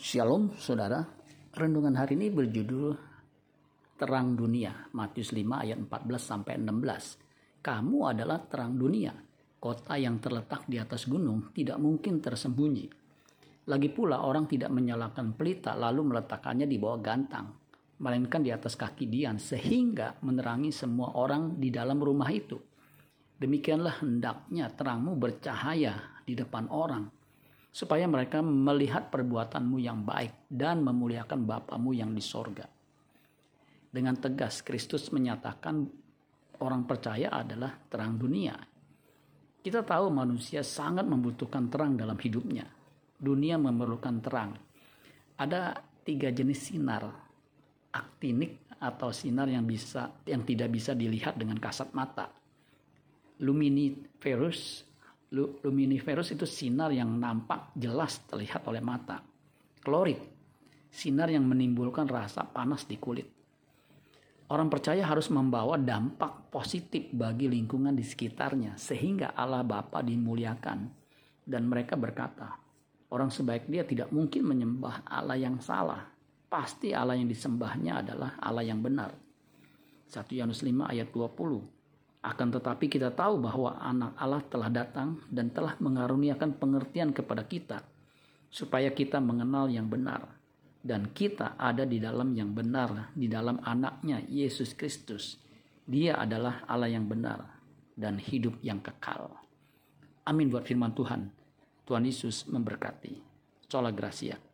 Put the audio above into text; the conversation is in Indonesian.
Shalom saudara, renungan hari ini berjudul Terang Dunia, Matius 5 ayat 14 sampai 16. Kamu adalah terang dunia, kota yang terletak di atas gunung tidak mungkin tersembunyi. Lagi pula orang tidak menyalakan pelita lalu meletakkannya di bawah gantang, melainkan di atas kaki dian sehingga menerangi semua orang di dalam rumah itu. Demikianlah hendaknya terangmu bercahaya di depan orang supaya mereka melihat perbuatanmu yang baik dan memuliakan Bapamu yang di sorga. Dengan tegas, Kristus menyatakan orang percaya adalah terang dunia. Kita tahu manusia sangat membutuhkan terang dalam hidupnya. Dunia memerlukan terang. Ada tiga jenis sinar. Aktinik atau sinar yang bisa yang tidak bisa dilihat dengan kasat mata. Luminiferous luminiferous itu sinar yang nampak jelas terlihat oleh mata. Klorid, sinar yang menimbulkan rasa panas di kulit. Orang percaya harus membawa dampak positif bagi lingkungan di sekitarnya sehingga Allah Bapa dimuliakan. Dan mereka berkata, orang sebaik dia tidak mungkin menyembah Allah yang salah. Pasti Allah yang disembahnya adalah Allah yang benar. 1 Yohanes 5 ayat 20 akan tetapi kita tahu bahwa anak Allah telah datang dan telah mengaruniakan pengertian kepada kita supaya kita mengenal yang benar dan kita ada di dalam yang benar di dalam anaknya Yesus Kristus. Dia adalah Allah yang benar dan hidup yang kekal. Amin buat firman Tuhan. Tuhan Yesus memberkati. Sola Gracia.